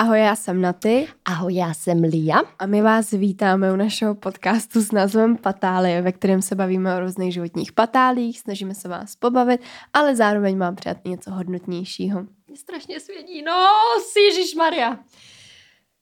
Ahoj, já jsem Naty. Ahoj, já jsem Lia. A my vás vítáme u našeho podcastu s názvem Patálie, ve kterém se bavíme o různých životních patálích, snažíme se vás pobavit, ale zároveň mám přát něco hodnotnějšího. Je strašně svědí, no, Ježíš Maria.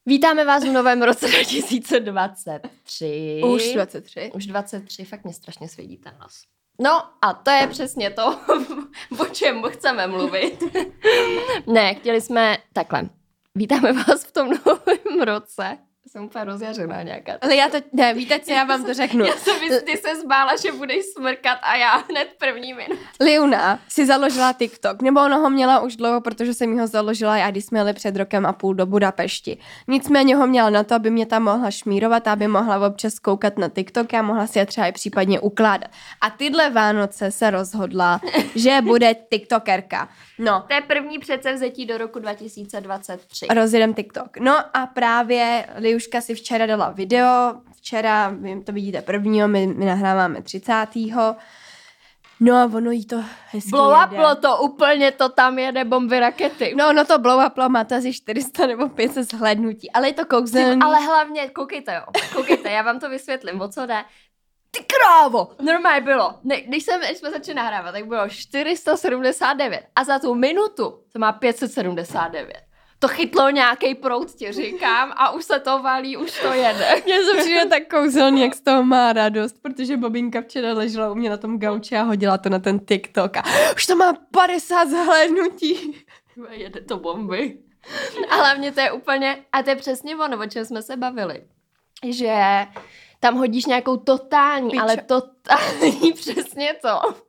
Vítáme vás v novém roce 2023. Už 23. Už 23, fakt mě strašně svědí ten nos. No a to je přesně to, o čem chceme mluvit. ne, chtěli jsme takhle. Vítáme vás v tom novém roce. Jsem úplně rozjařená nějaká. Ale já to, ne, víte co, já vám to řeknu. Já jsem ty se zbála, že budeš smrkat a já hned první minut. Liuna si založila TikTok, nebo ona ho měla už dlouho, protože jsem ho založila já, když jsme jeli před rokem a půl do Budapešti. Nicméně ho měla na to, aby mě tam mohla šmírovat, aby mohla občas koukat na TikTok a mohla si je třeba i případně ukládat. A tyhle Vánoce se rozhodla, že bude TikTokerka. No. To je první předsevzetí do roku 2023. Rozjedem TikTok. No a právě Liuška si včera dala video, včera, vy to vidíte prvního, my, my nahráváme 30. No a ono jí to hezky Blow jede. uplo to, úplně to tam jede bomby rakety. No, no to blow uplo má to asi 400 nebo 500 zhlédnutí, ale je to kouzelný. Ale hlavně, koukejte jo, koukejte, já vám to vysvětlím, o co jde. Ty krávo! Normálně bylo, ne, když, jsem, když jsme začali nahrávat, tak bylo 479 a za tu minutu to má 579 to chytlo nějaký prout, ti říkám, a už se to valí, už to jede. Mně to přijde tak kouzelný, jak z toho má radost, protože Bobinka včera ležela u mě na tom gauči a hodila to na ten TikTok a už to má 50 zhlédnutí. Jede to bomby. A hlavně to je úplně, a to je přesně ono, o čem jsme se bavili, že tam hodíš nějakou totální, Pičo. ale totální přesně to.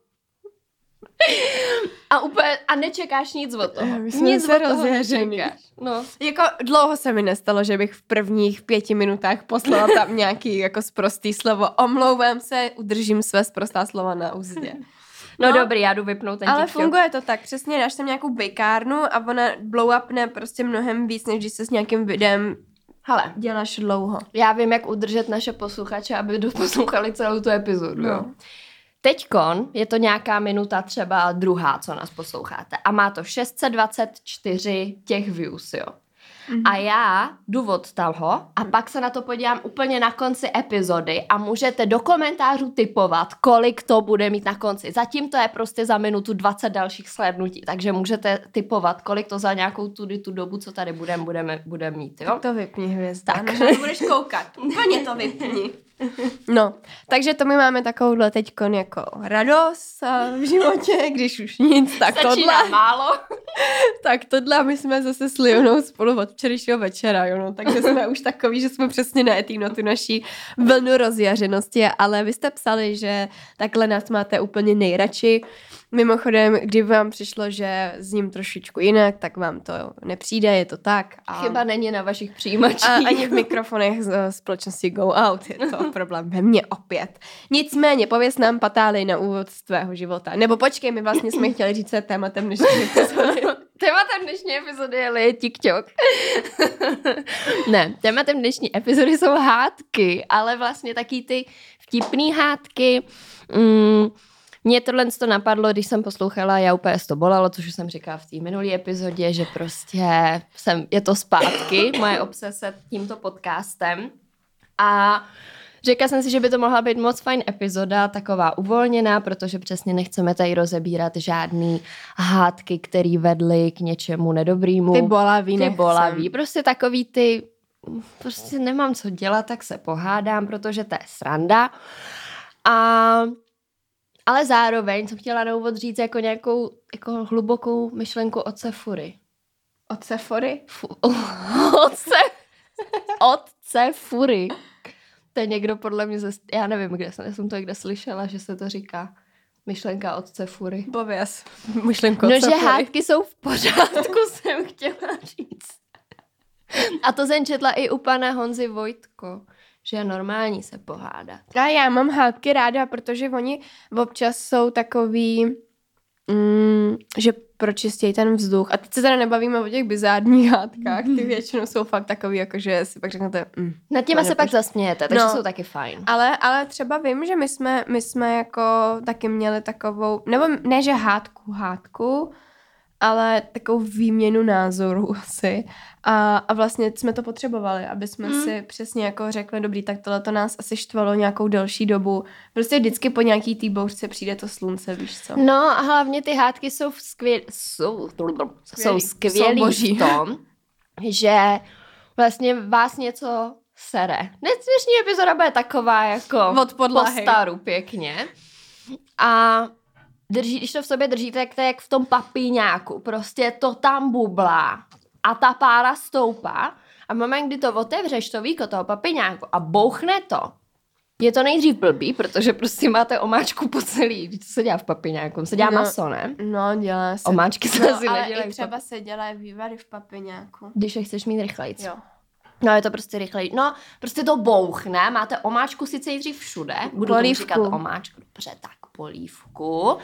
A úplně, a nečekáš nic od toho. My jsme nic se rozježený. No. Jako dlouho se mi nestalo, že bych v prvních pěti minutách poslala tam nějaký jako sprostý slovo. Omlouvám se, udržím své sprostá slova na úzdě. No, no dobrý, já jdu vypnout ten Ale TikTok. funguje to tak, přesně dáš tam nějakou bejkárnu a ona blow upne prostě mnohem víc, než když se s nějakým videem Hele, děláš dlouho. Já vím, jak udržet naše posluchače, aby doposlouchali celou tu epizodu. No. Teďkon je to nějaká minuta třeba druhá, co nás posloucháte. A má to 624 těch views, jo. Mm-hmm. A já jdu od toho a pak se na to podívám úplně na konci epizody a můžete do komentářů typovat, kolik to bude mít na konci. Zatím to je prostě za minutu 20 dalších slednutí, takže můžete typovat, kolik to za nějakou tudy tu dobu, co tady budeme, budeme, budeme mít, jo? Tak to vypni, hvězda. Tak. Budeš koukat. Úplně to vypni. No, takže to my máme takovouhle teďkon jako radost v životě, když už nic, tak Začíná tohle. málo. tak tohle my jsme zase s Lionou spolu od včerejšího večera, jo, no, takže jsme už takový, že jsme přesně najetý na tu naší vlnu rozjaženosti, ale vy jste psali, že takhle nás máte úplně nejradši. Mimochodem, kdyby vám přišlo, že s ním trošičku jinak, tak vám to nepřijde, je to tak. A... Chyba není na vašich přijímačích. A ani v mikrofonech z společnosti Go Out, je to problém ve mně opět. Nicméně, pověs nám patály na úvod z tvého života. Nebo počkej, my vlastně jsme chtěli říct, co je tématem dnešní epizody. tématem dnešní epizody je TikTok. ne, tématem dnešní epizody jsou hádky, ale vlastně taky ty vtipný hádky, mm, mě tohle to napadlo, když jsem poslouchala, já úplně to bolelo, což už jsem říkala v té minulé epizodě, že prostě jsem, je to zpátky, moje obsese tímto podcastem. A Řekla jsem si, že by to mohla být moc fajn epizoda, taková uvolněná, protože přesně nechceme tady rozebírat žádný hádky, které vedly k něčemu nedobrýmu. Ty bolavý Ty bolavý, prostě takový ty, prostě nemám co dělat, tak se pohádám, protože to je sranda. A ale zároveň jsem chtěla na úvod říct jako nějakou jako hlubokou myšlenku od Sefury. Od Sefory? Fu, od, se, od Sefury. To je někdo podle mě, ze, já nevím, kde jsem, já jsem to kde slyšela, že se to říká. Myšlenka od Sefury. Pověz. Myšlenku No, od že Sefory. hádky jsou v pořádku, jsem chtěla říct. A to jsem četla i u pana Honzy Vojtko, že je normální se pohádat. A já mám hádky ráda, protože oni občas jsou takový, mm, že pročistějí ten vzduch. A teď se teda nebavíme o těch bizárních hádkách, ty většinou jsou fakt takový, jako že si pak řeknete... Mm, Nad těma se pak zasmějete, takže No. jsou taky fajn. ale, ale třeba vím, že my jsme, my jsme jako taky měli takovou, nebo ne, že hádku, hádku, ale takovou výměnu názorů asi. A, a vlastně jsme to potřebovali, aby jsme mm. si přesně jako řekli, dobrý, tak tohle to nás asi štvalo nějakou delší dobu. Prostě vždycky po nějaký tý bouřce přijde to slunce, víš co. No a hlavně ty hádky jsou, skvěl, jsou, jsou skvělý jsou v tom, že vlastně vás něco sere. Dnešní epizoda bude taková jako Od podlahy. po staru pěkně. A drží, když to v sobě držíte, tak to je jak v tom papíňáku. Prostě to tam bublá a ta pára stoupá a v moment, kdy to otevřeš, to víko toho papiňáku a bouchne to, je to nejdřív blbý, protože prostě máte omáčku po celý, když to se dělá v papiňáku, se dělá no, maso, ne? No, dělá se. Omáčky se no, asi ale nedělají i třeba se dělají vývary v papiňáku. Když je chceš mít rychlejc. Jo. No, je to prostě rychlej. No, prostě to bouchne, máte omáčku sice nejdřív všude, budu tomu říkat omáčku, dobře, tak polívku,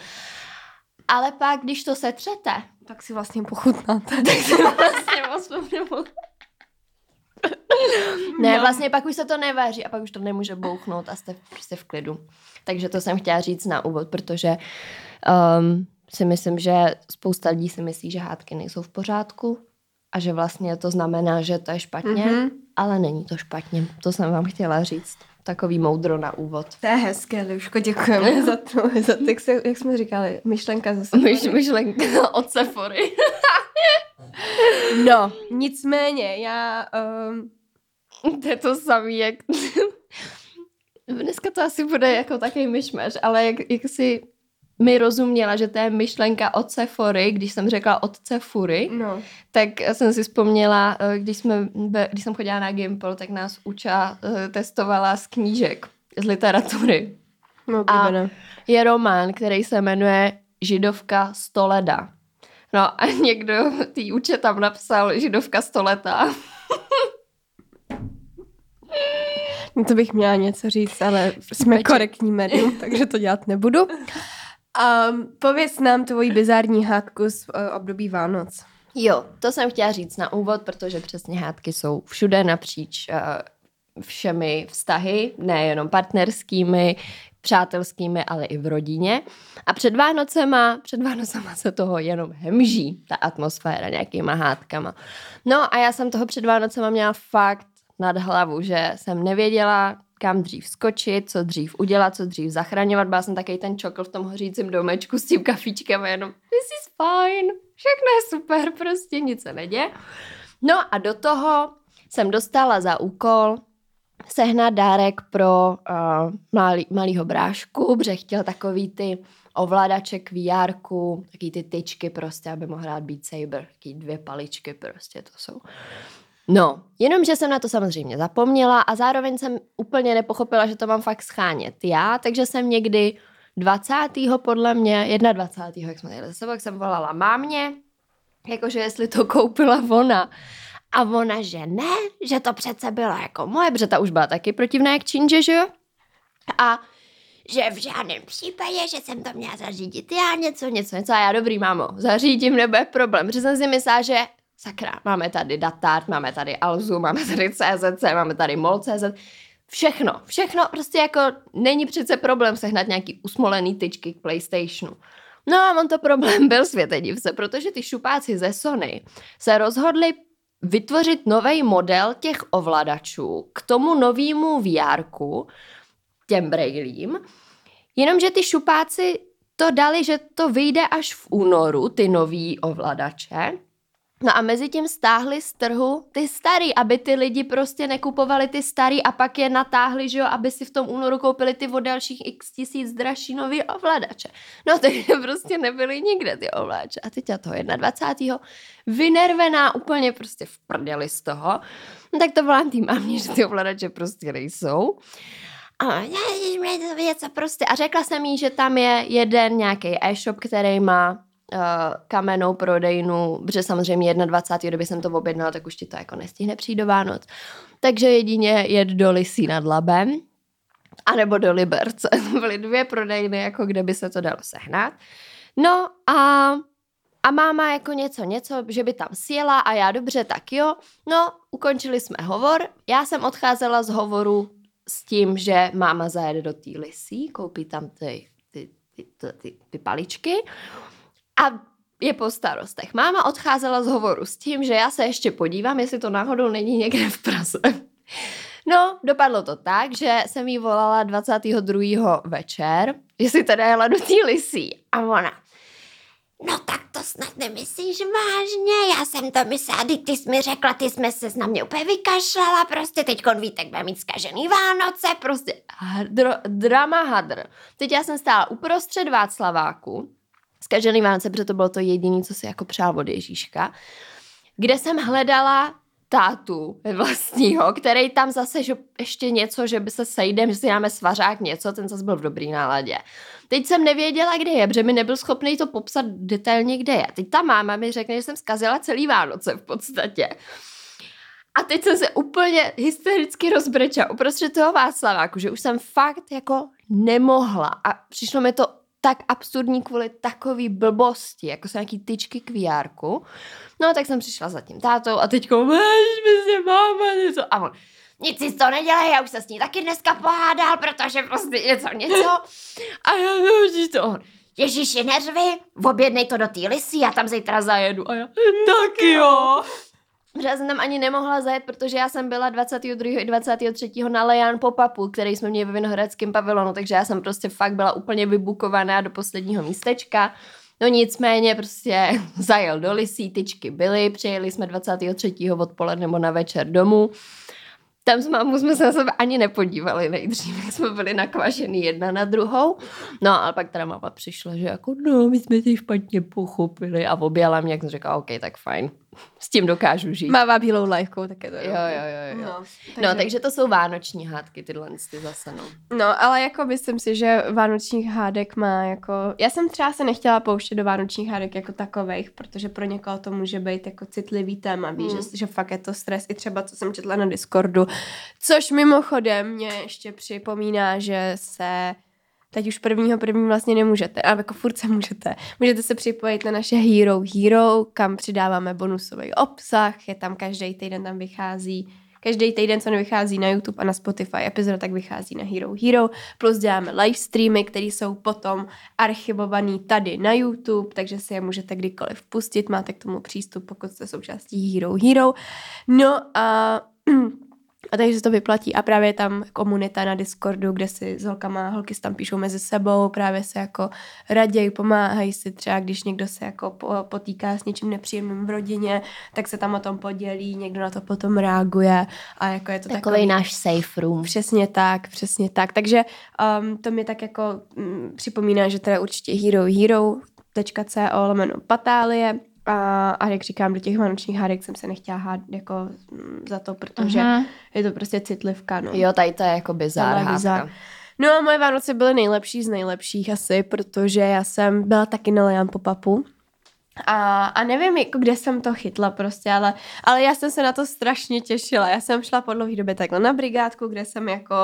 ale pak, když to setřete, Tak si vlastně pochutnáte. tak se vlastně moc. Ne, No. vlastně pak už se to nevaří a pak už to nemůže bouchnout a jste prostě v klidu. Takže to jsem chtěla říct na úvod, protože um, si myslím, že spousta lidí si myslí, že hádky nejsou v pořádku a že vlastně to znamená, že to je špatně, Mhm. mm-hmm. ale není to špatně. To jsem vám chtěla říct. Takový moudro na úvod. To je hezké, Liuško, děkujeme za to, za to jak, se, jak jsme říkali, myšlenka zase. Myš, myšlenka od Sephory. No, nicméně, já... Um, To je to samý, jak... Dneska to asi bude jako takový myšmaš, ale jak, jak si mi rozuměla, že to je myšlenka od Sephory, když jsem řekla od Sephory, no, tak jsem si vzpomněla, eh, když, jsme, když jsem chodila na Gimple, tak nás uča eh, testovala z knížek, z literatury. no, A- oblíbené. Je román, který se jmenuje Židovka stoleda. No a někdo tý uče tam napsal Židovka stoletá. No, To bych měla něco říct, ale jsme korektní médium, takže to dělat nebudu. Um, pověz nám tvoji bizární hádku z uh, období Vánoc. Jo, to jsem chtěla říct na úvod, protože přesně hádky jsou všude napříč uh, všemi vztahy, nejenom partnerskými, přátelskými, ale i v rodině. A před Vánocema, před Vánocema se toho jenom hemží, ta atmosféra nějakýma hádkama. No a já jsem toho před Vánocema měla fakt nad hlavu, že jsem nevěděla, kam dřív skočit, co dřív udělat, co dřív zachraňovat. Byla jsem takový ten čokl v tom hořícím domečku s tím kafičkem a jenom this is fine, všechno je super, prostě nic se neděje. No a do toho jsem dostala za úkol sehnat dárek pro uh, malý, malýho brášku, protože chtěl takový ty ovladače k VR, takový ty tyčky prostě, aby mohl hrát Beat Saber, taky dvě paličky prostě to jsou. No, jenomže jsem na to samozřejmě zapomněla a zároveň jsem úplně nepochopila, že to mám fakt schánět já, takže jsem někdy 20. podle mě, 21. jak jsme jeli za sebou, jak jsem volala mámě, jakože jestli to koupila ona. A ona, že ne, že to přece bylo jako moje, protože ta už byla taky protivná jak činže, že jo? A že v žádném případě, že jsem to měla zařídit já něco, něco, něco. A já, dobrý, mámo, zařídím, nebude problém. Protože jsem si myslela, že sakra, máme tady Datart, máme tady Alzu, máme tady CZC, máme tady MOL.cz, všechno, všechno, prostě jako není přece problém sehnat nějaký usmolený tyčky k PlayStationu. No a on to problém byl světe div se, protože ty šupáci ze Sony se rozhodli vytvořit nový model těch ovladačů k tomu novému VR, těm brailím, jenomže ty šupáci to dali, že to vyjde až v únoru, ty nový ovladače, No a mezi tím stáhli z trhu ty starý, aby ty lidi prostě nekupovali ty starý a pak je natáhli, že jo, aby si v tom únoru koupili ty od dalších x tisíc dražší nový ovladače. No takže prostě nebyly nikde ty ovladače. A teď já toho 21. vynervená úplně prostě v prdeli z toho. No tak to volám tým mámě, že ty ovladače prostě nejsou. A já, to něco prostě. A řekla jsem jí, že tam je jeden nějaký e-shop, který má uh, kamennou prodejnu, protože samozřejmě 21. kdyby jsem to objednala, tak už ti to jako nestihne přijít do Vánoc. Takže jedině jet do Lisí nad Labem, anebo do Liberce. To byly dvě prodejny, jako kde by se to dalo sehnat. No a, a máma jako něco, něco, že by tam sjela a já dobře, tak jo. No, ukončili jsme hovor. Já jsem odcházela z hovoru s tím, že máma zajede do té Lisí, koupí tam ty, ty, ty, ty, ty, ty paličky. A je po starostech. Máma odcházela z hovoru s tím, že já se ještě podívám, jestli to náhodou není někde v Praze. No, dopadlo to tak, že jsem jí volala 22. večer, jestli teda jela do té lisí. A ona, no tak to snad nemyslíš vážně, já jsem to myslela, ty, ty jsi mi řekla, ty jsme se na mě úplně vykašlala, prostě teď Vítek bude mít zkažený Vánoce, prostě hadr, drama hadr. Teď já jsem stála uprostřed Václaváku, zkažený Vánoce, protože to bylo to jediné, co si jako přál od Ježíška, kde jsem hledala tátu vlastního, který tam zase, že ještě něco, že by se sejdem, že si dáme svařák něco, ten zase byl v dobrý náladě. Teď jsem nevěděla, kde je, protože mi nebyl schopný to popsat detailně, kde je. Teď ta máma mi řekne, že jsem zkazila celý Vánoce v podstatě. A teď jsem se úplně hystericky rozbrečela uprostřed toho Václaváku, že už jsem fakt jako nemohla a přišlo mi to tak absurdní kvůli takový blbosti, jako jsou nějaký tyčky k vr No tak jsem přišla za tím tátou a teďko, my se máma něco. A on, nic si to nedělej, já už se s ní taky dneska pohádal, protože prostě něco, něco. A já už to. Ježíši, neřvi, objednej to do té lisy, já tam zítra zajedu. A já, tak jo. Protože já jsem tam ani nemohla zajet, protože já jsem byla 22. i 23. na Lejan Popapu, který jsme měli ve Vinohradském pavilonu, takže já jsem prostě fakt byla úplně vybukovaná do posledního místečka. No nicméně prostě zajel do Lisí, tyčky byly, přijeli jsme 23. odpoledne nebo na večer domů. Tam s mámou jsme se na sebe ani nepodívali nejdřív, jsme byli nakvašený jedna na druhou. No ale pak teda máma přišla, že jako no, my jsme si špatně pochopili a objala mě, jak jsem řekla, OK, tak fajn s tím dokážu žít. Mává bílou lajkou, tak je to jo, jo, jo, jo. No, takže... no, takže to jsou vánoční hádky, tyhle ty zase, no. No, ale jako myslím si, že vánočních hádek má jako... Já jsem třeba se nechtěla pouštět do vánočních hádek jako takových, protože pro někoho to může být jako citlivý téma, víš, mm. že, že fakt je to stres, i třeba, co jsem četla na Discordu, což mimochodem mě ještě připomíná, že se teď už prvního první vlastně nemůžete, ale jako furt se můžete. Můžete se připojit na naše Hero Hero, kam přidáváme bonusový obsah, je tam každý týden tam vychází Každý týden, co nevychází na YouTube a na Spotify epizoda, tak vychází na Hero Hero. Plus děláme live streamy, které jsou potom archivované tady na YouTube, takže si je můžete kdykoliv pustit. Máte k tomu přístup, pokud jste součástí Hero Hero. No a A takže se to vyplatí. A právě je tam komunita na Discordu, kde si s holkama, holky tam píšou mezi sebou, právě se jako raději, pomáhají si třeba, když někdo se jako potýká s něčím nepříjemným v rodině, tak se tam o tom podělí, někdo na to potom reaguje a jako je to takový, takový náš safe room. Přesně tak, přesně tak. Takže um, to mi tak jako um, připomíná, že teda určitě hero hero.co lomeno patálie a, a jak říkám, do těch vánočních hádek jsem se nechtěla hád jako mm, za to, protože uh-huh. je to prostě citlivka. No. Jo, tady to je jako bizár, bizár. No a moje Vánoce byly nejlepší z nejlepších asi, protože já jsem byla taky na Lejan Popapu a, a nevím, jako kde jsem to chytla prostě, ale, ale já jsem se na to strašně těšila. Já jsem šla po dlouhé době takhle na brigádku, kde jsem jako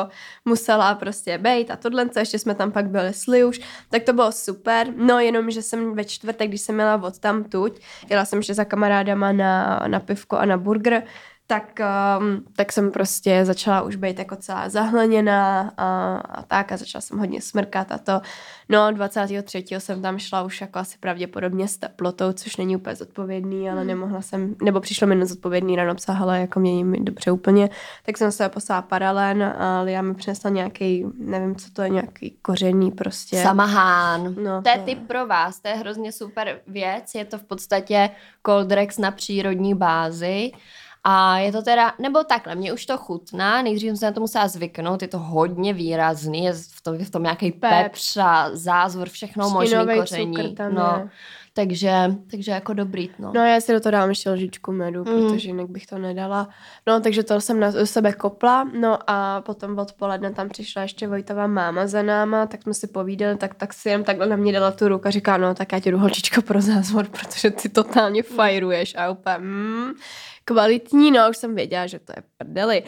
musela prostě bejt a tohle, co ještě jsme tam pak byli sli už, tak to bylo super. No jenom, že jsem ve čtvrtek, když jsem měla od tam tuď, jela jsem ještě za kamarádama na, na pivko a na burger, tak, um, tak jsem prostě začala už být jako celá zahleněná a, a tak a začala jsem hodně smrkat a to. No 23. jsem tam šla už jako asi pravděpodobně s teplotou, což není úplně zodpovědný, ale hmm. nemohla jsem, nebo přišlo mi nezodpovědný ráno psa, jako mě mi dobře úplně, tak jsem se poslala paralén a Lia mi přinesla nějaký, nevím, co to je, nějaký koření prostě. Samahán. No, to je typ pro vás, to je hrozně super věc, je to v podstatě Coldrex na přírodní bázi a je to teda, nebo takhle, mě už to chutná, nejdřív jsem se na to musela zvyknout, je to hodně výrazný, je v tom, v tom nějaký pepř a zázvor, všechno možný koření. Tam no. Je. Takže, takže jako dobrý, no. No já si do toho dám ještě lžičku medu, mm. protože jinak bych to nedala. No takže to jsem na sebe kopla, no a potom odpoledne tam přišla ještě Vojtová máma za náma, tak jsme si povídali, tak, tak si jen takhle na mě dala tu ruku a říká, no tak já ti jdu holčičko pro zázvor, protože ty totálně fajruješ a úplně, mm, kvalitní, no už jsem věděla, že to je prdeli.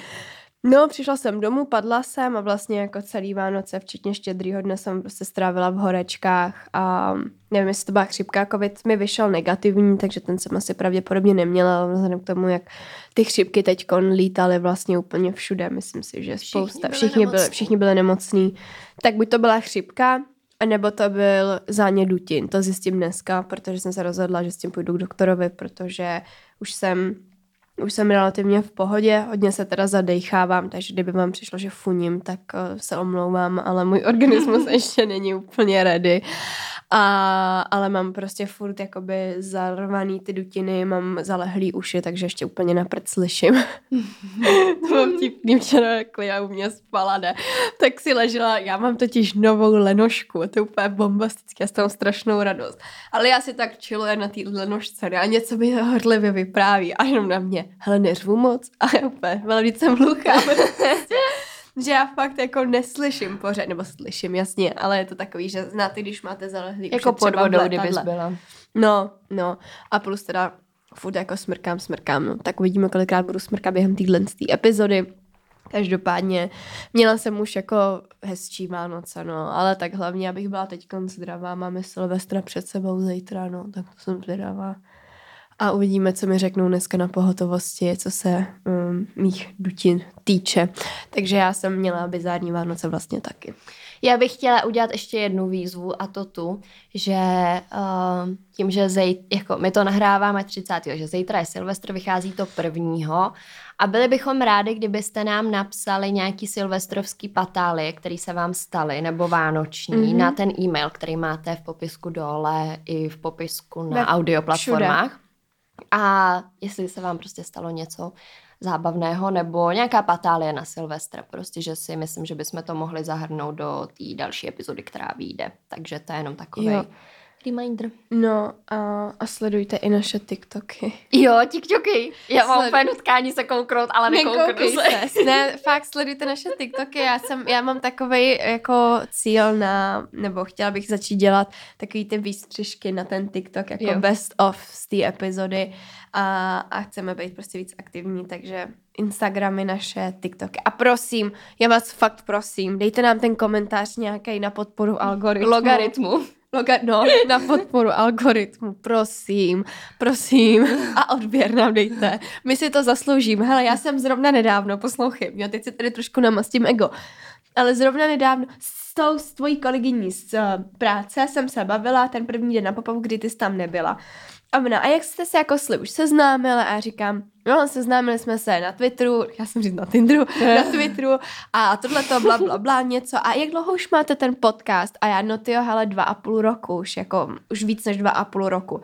No, přišla jsem domů, padla jsem a vlastně jako celý Vánoce, včetně štědrýho dne jsem prostě strávila v horečkách a nevím, jestli to byla chřipka, covid mi vyšel negativní, takže ten jsem asi pravděpodobně neměla, vzhledem k tomu, jak ty chřipky teď lítaly vlastně úplně všude, myslím si, že spousta, všichni byli, všichni byli, všichni byli nemocní, tak buď to byla chřipka, nebo to byl záně Dutin, to zjistím dneska, protože jsem se rozhodla, že s tím půjdu k doktorovi, protože už jsem už jsem relativně v pohodě, hodně se teda zadechávám, takže kdyby vám přišlo, že funím, tak uh, se omlouvám, ale můj organismus ještě není úplně ready. A, ale mám prostě furt jakoby zarvaný ty dutiny, mám zalehlý uši, takže ještě úplně na prd slyším. to mám vtipný včera, jako já u mě spala, ne? Tak si ležela, já mám totiž novou lenošku, to je úplně bombastické, já s strašnou radost. Ale já si tak čiluji na té lenošce a něco mi horlivě vypráví a jenom na mě, hele, neřvu moc a já úplně velice mluchám. že já fakt jako neslyším pořád, nebo slyším, jasně, ale je to takový, že znáte, když máte zalehlý Jako pod vodou, kdybys byla. No, no. A plus teda furt jako smrkám, smrkám, no. Tak uvidíme, kolikrát budu smrkat během téhle epizody. Každopádně měla jsem už jako hezčí Vánoce, no, ale tak hlavně, abych byla teď zdravá, máme Silvestra před sebou zítra, no, tak to jsem zvědavá a uvidíme, co mi řeknou dneska na pohotovosti, co se um, mých dutin týče. Takže já jsem měla bizární Vánoce vlastně taky. Já bych chtěla udělat ještě jednu výzvu a to tu, že uh, tím, že zej, jako my to nahráváme 30. že zítra je Silvestr, vychází to prvního a byli bychom rádi, kdybyste nám napsali nějaký silvestrovský patálie, který se vám staly, nebo vánoční, mm-hmm. na ten e-mail, který máte v popisku dole i v popisku na audio platformách. A jestli se vám prostě stalo něco zábavného nebo nějaká patálie na Silvestra, prostě, že si myslím, že bychom to mohli zahrnout do té další epizody, která vyjde. Takže to je jenom takový. Reminder. No a, a sledujte i naše TikToky. Jo, TikToky. Já mám úplně nutkání se kouknout, ale nekouknu se. se. Ne, fakt sledujte naše TikToky. Já, jsem, já mám takový jako cíl na, nebo chtěla bych začít dělat takový ty výstřižky na ten TikTok, jako jo. best of z té epizody a, a chceme být prostě víc aktivní, takže Instagramy naše, TikToky. A prosím, já vás fakt prosím, dejte nám ten komentář nějaký na podporu algoritmu. Logaritmu. Loga, no, na podporu algoritmu, prosím, prosím. A odběr nám dejte. My si to zasloužíme. Hele, já jsem zrovna nedávno, poslouchej, jo, teď si tady trošku namastím ego, ale zrovna nedávno s tou s tvojí kolegyní z uh, práce jsem se bavila ten první den na Popavu, kdy ty jsi tam nebyla. A ona, a jak jste se jako sli už seznámili? A já říkám, no, seznámili jsme se na Twitteru, já jsem říct na Tinderu, na Twitteru a tohle to bla, bla, bla, něco. A jak dlouho už máte ten podcast? A já, no tyjo, hele, dva a půl roku už, jako už víc než dva a půl roku.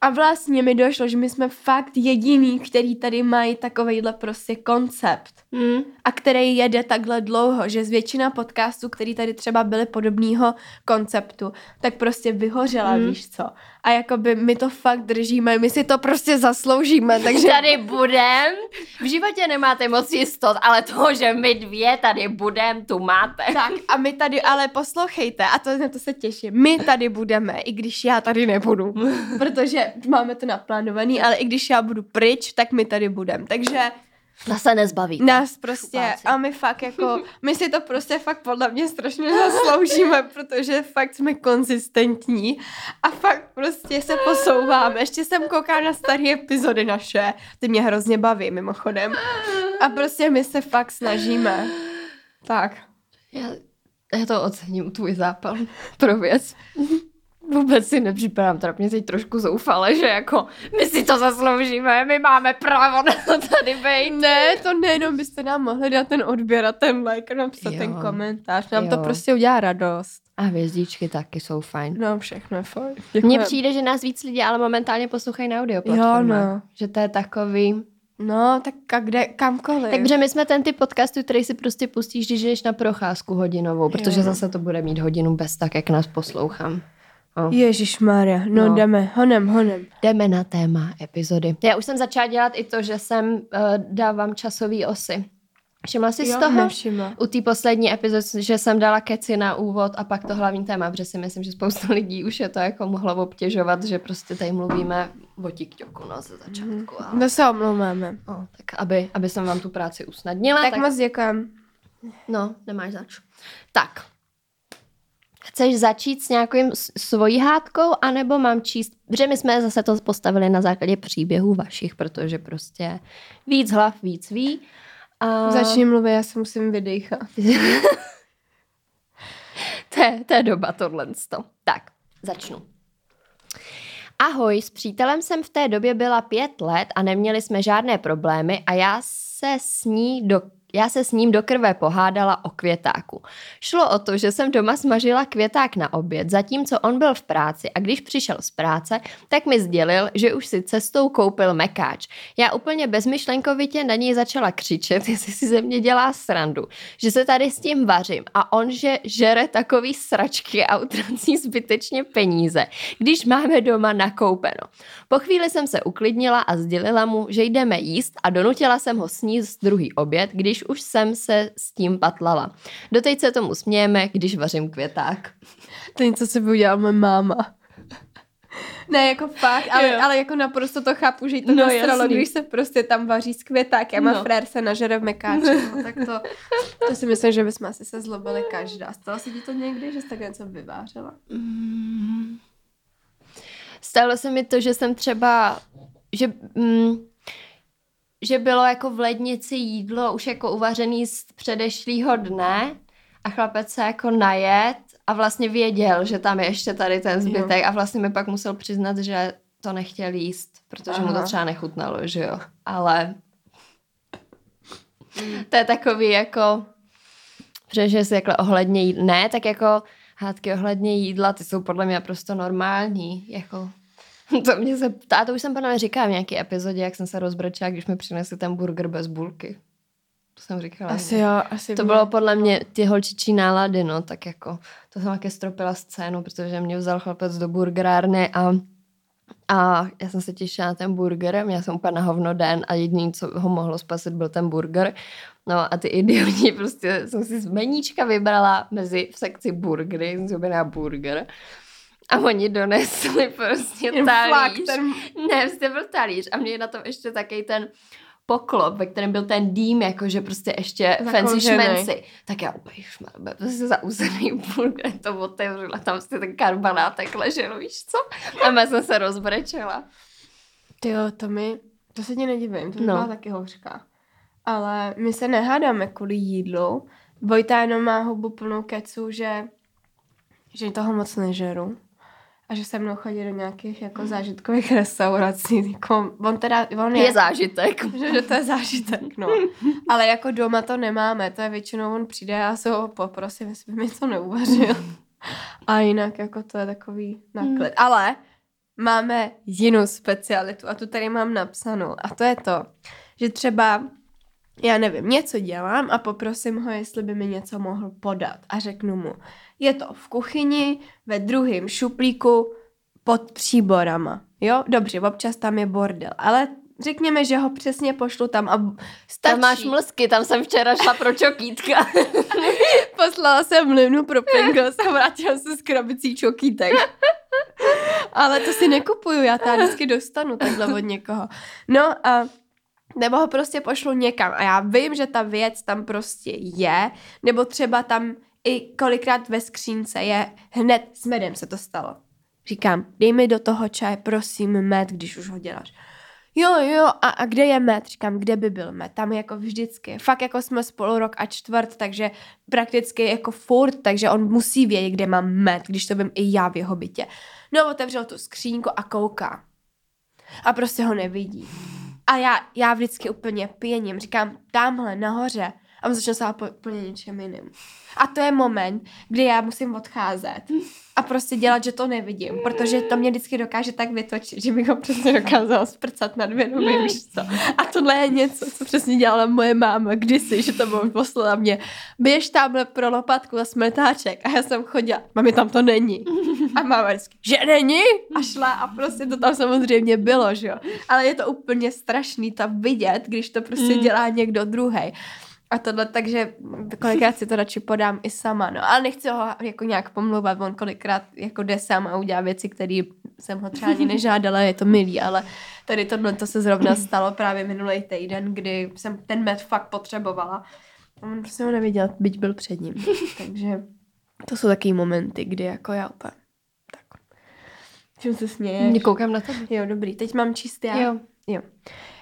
A vlastně mi došlo, že my jsme fakt jediný, který tady mají takovejhle prostě koncept. Mm. A který jede takhle dlouho, že z většina podcastů, který tady třeba byly podobného konceptu, tak prostě vyhořela, mm. víš co. A jakoby my to fakt držíme, my si to prostě zasloužíme, takže... Tady budem, v životě nemáte moc jistot, ale to, že my dvě tady budem, tu máte. Tak a my tady, ale poslouchejte, a to, na to se těším, my tady budeme, i když já tady nebudu, protože máme to naplánovaný, ale i když já budu pryč, tak my tady budeme, takže Nás se nezbaví. Nás prostě, Šupáci. a my fakt jako, my si to prostě fakt podle mě strašně zasloužíme, protože fakt jsme konzistentní a fakt prostě se posouváme. Ještě jsem koukala na staré epizody naše, ty mě hrozně baví mimochodem. A prostě my se fakt snažíme. Tak. Já, já to ocením, tvůj zápal pro věc. Vůbec si nepřipadám trapně teď trošku zoufale, že jako my si to zasloužíme, my máme právo na to tady být. Ne, to nejenom byste nám mohli dát ten odběr a ten like a napsat jo. ten komentář, nám jo. to prostě udělá radost. A hvězdičky taky jsou fajn. No, všechno je fajn. Mně přijde, že nás víc lidí ale momentálně poslouchají na audio Jo, no. Že to je takový... No, tak a kde, kamkoliv. Takže my jsme ten typ podcastu, který si prostě pustíš, když jdeš na procházku hodinovou, protože jo. zase to bude mít hodinu bez tak, jak nás poslouchám. Oh. Ježíš Maria, no, no jdeme, honem, honem. Jdeme na téma epizody. Já už jsem začala dělat i to, že jsem uh, dávám časový osy. Všimla jsi jo, z toho? Nevšimla. U té poslední epizody, že jsem dala keci na úvod a pak to hlavní téma, protože si myslím, že spousta lidí už je to jako mohlo obtěžovat, že prostě tady mluvíme o tiktoku no, ze začátku. Ale... My se omlouváme. O, tak aby, aby jsem vám tu práci usnadnila. Tak, tak... moc děkujem. No, nemáš zač. Tak, Chceš začít s nějakým svojí hádkou, anebo mám číst, protože my jsme zase to postavili na základě příběhů vašich, protože prostě víc hlav, víc ví. A... Začni mluvit, já se musím vydechat. To je, to je doba tohle. Tak, začnu. Ahoj, s přítelem jsem v té době byla pět let a neměli jsme žádné problémy a já se s ní do já se s ním do krve pohádala o květáku. Šlo o to, že jsem doma smažila květák na oběd, zatímco on byl v práci a když přišel z práce, tak mi sdělil, že už si cestou koupil mekáč. Já úplně bezmyšlenkovitě na něj začala křičet, jestli si ze mě dělá srandu, že se tady s tím vařím a on, že žere takový sračky a utrací zbytečně peníze, když máme doma nakoupeno. Po chvíli jsem se uklidnila a sdělila mu, že jdeme jíst a donutila jsem ho sníst druhý oběd, když už jsem se s tím patlala. Doteď se tomu smějeme, když vařím květák. To něco, co by udělala moje máma. Ne, jako fakt, ale, ale jako naprosto to chápu, že to no, nastralo, když se prostě tam vaří s květákem no. a frér se nažere v mekáči. No, tak to, to si myslím, že bychom asi se zlobili každá. Stalo se ti to někdy, že jsi tak něco vyvářela? Mm. Stalo se mi to, že jsem třeba, že mm, že bylo jako v lednici jídlo už jako uvařený z předešlého dne a chlapec se jako najet a vlastně věděl, že tam je ještě tady ten zbytek jo. a vlastně mi pak musel přiznat, že to nechtěl jíst, protože Aha. mu to třeba nechutnalo, že jo. Ale to je takový jako, protože si jako ohledně jídla, ne, tak jako hádky ohledně jídla, ty jsou podle mě prostě normální, jako To mě se ptá, to už jsem pana říkala v nějaké epizodě, jak jsem se rozbrčela, když mi přinesli ten burger bez bulky. To jsem říkala. Asi jo, asi To mě. bylo podle mě ty holčičí nálady, no, tak jako, to jsem také stropila scénu, protože mě vzal chlapec do burgerárny a a já jsem se těšila na ten burger, měla jsem úplně na hovno den a jediný, co ho mohlo spasit, byl ten burger. No a ty idioti, prostě jsem si z meníčka vybrala mezi v sekci burgery, jsem si burger. A oni donesli prostě Jen talíř. ten... Ne, prostě byl talíř a měli na tom ještě taky ten poklop, ve kterém byl ten dým, jakože prostě ještě fancy šmenci. Tak já úplně, šmarbe, prostě zauzený burger to otevřela, tam prostě ten karbanátek ležel, víš co? A já jsem se rozbrečela. Ty jo, to mi, to se ti nedivím, to no. byla taky hořká. Ale my se nehádáme kvůli jídlu. Vojta jenom má hubu plnou kecu, že, že toho moc nežeru a že se mnou chodí do nějakých jako zážitkových restaurací. Jako, on teda, on je, je zážitek. Že, že to je zážitek, no. Ale jako doma to nemáme, to je většinou on přijde a se ho poprosím, jestli by mi to neuvařil. A jinak jako to je takový naklid. Hmm. Ale máme jinou specialitu a tu tady mám napsanou a to je to, že třeba já nevím, něco dělám a poprosím ho, jestli by mi něco mohl podat a řeknu mu, je to v kuchyni, ve druhém šuplíku, pod příborama. Jo, dobře, občas tam je bordel, ale řekněme, že ho přesně pošlu tam a stačí. Tam máš mlsky, tam jsem včera šla pro čokýtka. Poslala jsem mlinu pro Pringles a vrátila se s krabicí čokýtek. Ale to si nekupuju, já to vždycky dostanu takhle od někoho. No a nebo ho prostě pošlu někam a já vím, že ta věc tam prostě je, nebo třeba tam i kolikrát ve skřínce je hned s medem se to stalo. Říkám, dej mi do toho čaje, prosím, med, když už ho děláš. Jo, jo, a, a kde je med? Říkám, kde by byl med? Tam jako vždycky. Fakt jako jsme spolu rok a čtvrt, takže prakticky jako furt, takže on musí vědět, kde mám med, když to vím i já v jeho bytě. No, otevřel tu skřínku a kouká. A prostě ho nevidí. A já, já vždycky úplně pěním, říkám, tamhle nahoře. A on začne se úplně něčem jiným. A to je moment, kdy já musím odcházet a prostě dělat, že to nevidím, protože to mě vždycky dokáže tak vytočit, že bych ho přesně dokázala sprcat na dvě nohy, víš co. A tohle je něco, co přesně dělala moje máma kdysi, že to bylo poslala mě, běž tamhle pro lopatku a smetáček a já jsem chodila, mami tam to není. A máma vždycky, že není? A šla a prostě to tam samozřejmě bylo, že jo. Ale je to úplně strašný tam vidět, když to prostě mm. dělá někdo druhý. A tohle, takže kolikrát si to radši podám i sama, no. Ale nechci ho jako nějak pomluvat, on kolikrát jako jde sám a udělá věci, které jsem ho třeba ani nežádala, je to milý, ale tady tohle to se zrovna stalo právě minulý týden, kdy jsem ten med fakt potřebovala. A on prostě ho neviděl, byť byl před ním. takže to jsou takový momenty, kdy jako já úplně tak. Čím se směješ? Mě koukám na tebe. Jo, dobrý. Teď mám čistý já. Jo. jo.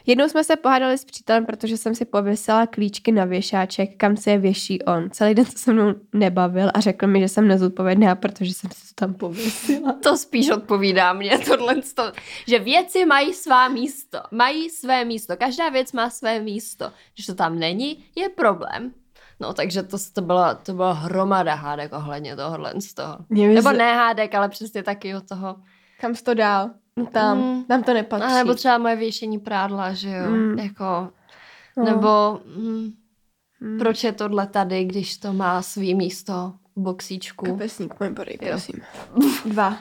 Jednou jsme se pohádali s přítelem, protože jsem si pověsila klíčky na věšáček, kam se je věší on. Celý den se se mnou nebavil a řekl mi, že jsem nezodpovědná, protože jsem si to tam pověsila. To spíš odpovídá mě tohle, že věci mají svá místo. Mají své místo. Každá věc má své místo. Když to tam není, je problém. No, takže to, to, byla, to byla hromada hádek ohledně tohohle z toho. Nebo ne hádek, ale přesně taky od toho. Kam jsi to dál? Tam, mm. tam to nepatří. A nebo třeba moje věšení prádla, že jo, mm. jako, no. nebo mm, mm. proč je tohle tady, když to má svý místo v boxíčku. Kapesník, můj podej, prosím. Dva.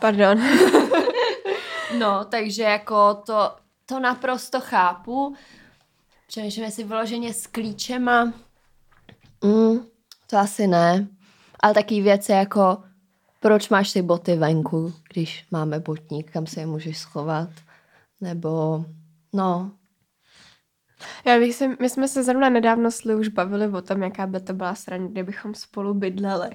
Pardon. no, takže jako to, to naprosto chápu. Přemýšlím, jestli vyloženě s klíčema. Mm, to asi ne. Ale taky věci jako proč máš ty boty venku, když máme botník, kam se je můžeš schovat? Nebo, no, já bych si, my jsme se zrovna nedávno s už bavili o tom, jaká by to byla strana, kdybychom spolu bydleli.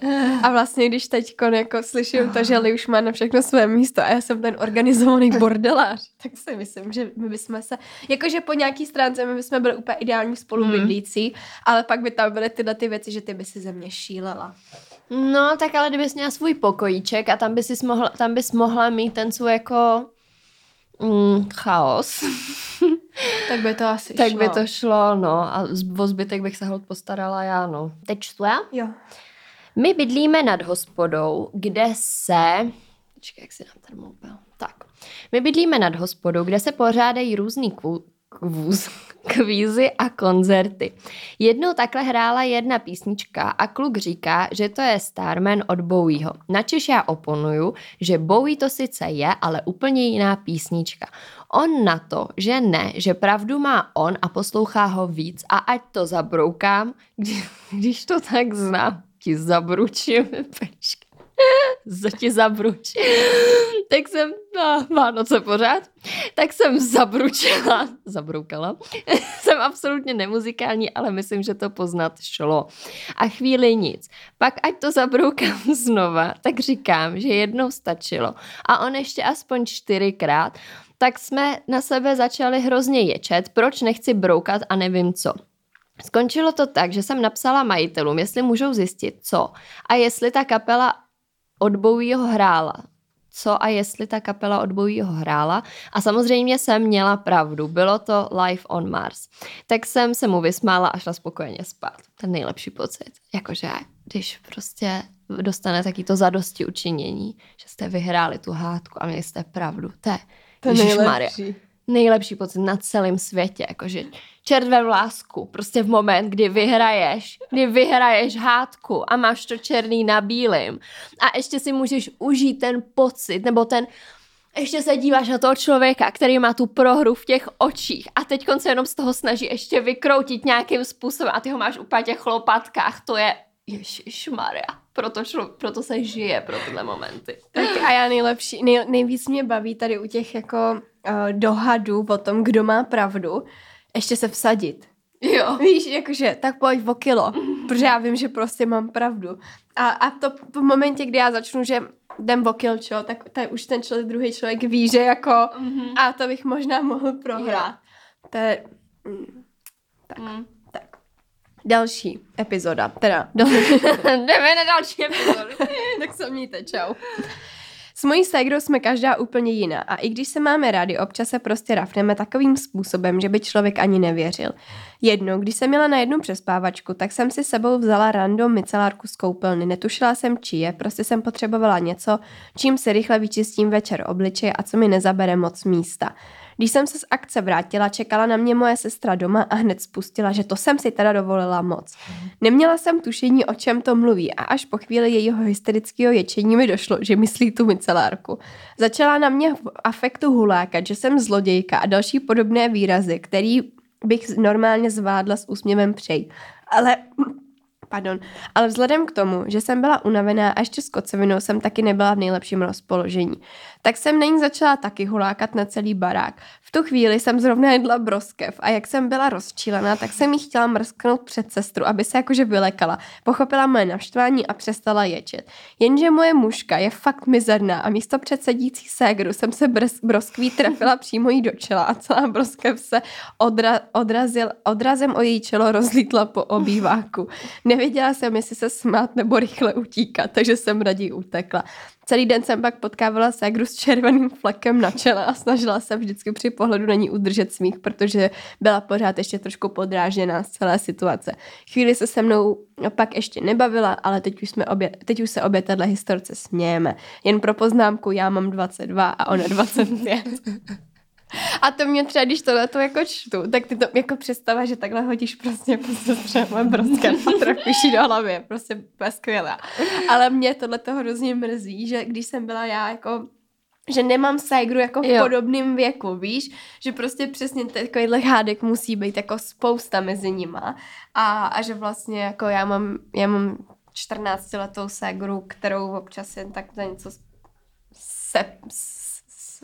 A vlastně, když teď jako slyším to, že Li už má na všechno své místo a já jsem ten organizovaný bordelář, tak si myslím, že my bychom se, jakože po nějaký stránce my bychom byli úplně ideální spolubydlící, hmm. ale pak by tam byly tyhle ty věci, že ty by si ze mě šílela. No, tak ale kdybys měla svůj pokojíček a tam bys mohla, tam bys mohla mít ten svůj jako mm, chaos. tak by to asi tak šlo. by to šlo, no. A o zbytek bych se hod postarala já, no. Teď čtu já? Jo. My bydlíme nad hospodou, kde se... Počkej, jak si dám ten mobil. Tak. My bydlíme nad hospodou, kde se pořádají různý kvůz, kvízy a koncerty. Jednou takhle hrála jedna písnička a kluk říká, že to je Starman od Bowieho. Načež já oponuju, že Bowie to sice je, ale úplně jiná písnička. On na to, že ne, že pravdu má on a poslouchá ho víc a ať to zabroukám, když to tak znám, ti zabručím, pečky. za ti zabruč. tak jsem, no, Vánoce pořád, tak jsem zabručila, zabroukala. jsem absolutně nemuzikální, ale myslím, že to poznat šlo. A chvíli nic. Pak ať to zabroukám znova, tak říkám, že jednou stačilo. A on ještě aspoň čtyřikrát, tak jsme na sebe začali hrozně ječet, proč nechci broukat a nevím co. Skončilo to tak, že jsem napsala majitelům, jestli můžou zjistit, co a jestli ta kapela od Bowieho hrála. Co a jestli ta kapela od Bowieho hrála. A samozřejmě jsem měla pravdu. Bylo to Live on Mars. Tak jsem se mu vysmála a šla spokojeně spát. Ten nejlepší pocit. Jakože když prostě dostane taky to zadosti učinění, že jste vyhráli tu hádku a měli jste pravdu. To je to nejlepší nejlepší pocit na celém světě, jakože červé lásku, prostě v moment, kdy vyhraješ, kdy vyhraješ hádku a máš to černý na bílým a ještě si můžeš užít ten pocit, nebo ten, ještě se díváš na toho člověka, který má tu prohru v těch očích a teď se jenom z toho snaží ještě vykroutit nějakým způsobem a ty ho máš úplně těch chlopatkách, to je Maria, proto, šlo, proto se žije pro tyhle momenty. Tak a já nejlepší, nej, nejvíc mě baví tady u těch jako uh, dohadů o tom, kdo má pravdu, ještě se vsadit. Jo. Víš, jakože, tak pojď o kilo, protože já vím, že prostě mám pravdu. A, a to v momentě, kdy já začnu, že jdem o kilo, čo, tak, tak už ten člověk, druhý člověk ví, že jako, mm-hmm. a to bych možná mohl prohrát. Jo. To je, mm, tak. Mm. Další epizoda, teda. Jdeme na další epizodu. tak se mějte, čau. S mojí ségrou jsme každá úplně jiná a i když se máme rádi, občas se prostě rafneme takovým způsobem, že by člověk ani nevěřil. Jednou, když jsem měla na jednu přespávačku, tak jsem si sebou vzala random micelárku z koupelny. Netušila jsem, či je, prostě jsem potřebovala něco, čím si rychle vyčistím večer obličeje a co mi nezabere moc místa. Když jsem se z akce vrátila, čekala na mě moje sestra doma a hned spustila, že to jsem si teda dovolila moc. Neměla jsem tušení, o čem to mluví a až po chvíli jejího hysterického ječení mi došlo, že myslí tu micelárku. Začala na mě v afektu hulákat, že jsem zlodějka a další podobné výrazy, který bych normálně zvládla s úsměvem přejít. Ale Pardon. Ale vzhledem k tomu, že jsem byla unavená a ještě s kocovinou jsem taky nebyla v nejlepším rozpoložení. Tak jsem na ní začala taky hulákat na celý barák. V tu chvíli jsem zrovna jedla broskev a jak jsem byla rozčílená, tak jsem jí chtěla mrsknout před sestru, aby se jakože vylekala. Pochopila moje naštvání a přestala ječet. Jenže moje mužka je fakt mizerná a místo předsedící ségru jsem se brs- broskví trefila přímo jí do čela a celá broskev se odra- odrazil, odrazem o její čelo rozlítla po obýváku. Nevěděla jsem, jestli se smát nebo rychle utíkat, takže jsem raději utekla. Celý den jsem pak potkávala ségru s červeným flekem na čele a snažila se vždycky při pohledu na ní udržet smích, protože byla pořád ještě trošku podrážděná z celé situace. Chvíli se se mnou pak ještě nebavila, ale teď už, jsme obě, teď už se obě téhle historce smějeme. Jen pro poznámku, já mám 22 a ona 25. A to mě třeba, když tohle to jako čtu, tak ty to jako představa, že takhle hodíš prostě prostě třeba broskem a trochu do hlavy, prostě skvělá. Ale mě tohle to hrozně mrzí, že když jsem byla já jako že nemám ségru jako v jo. podobném věku, víš? Že prostě přesně takovýhle hádek musí být jako spousta mezi nima. A, a že vlastně jako já mám, já mám 14 letou ségru, kterou občas jen tak za něco se,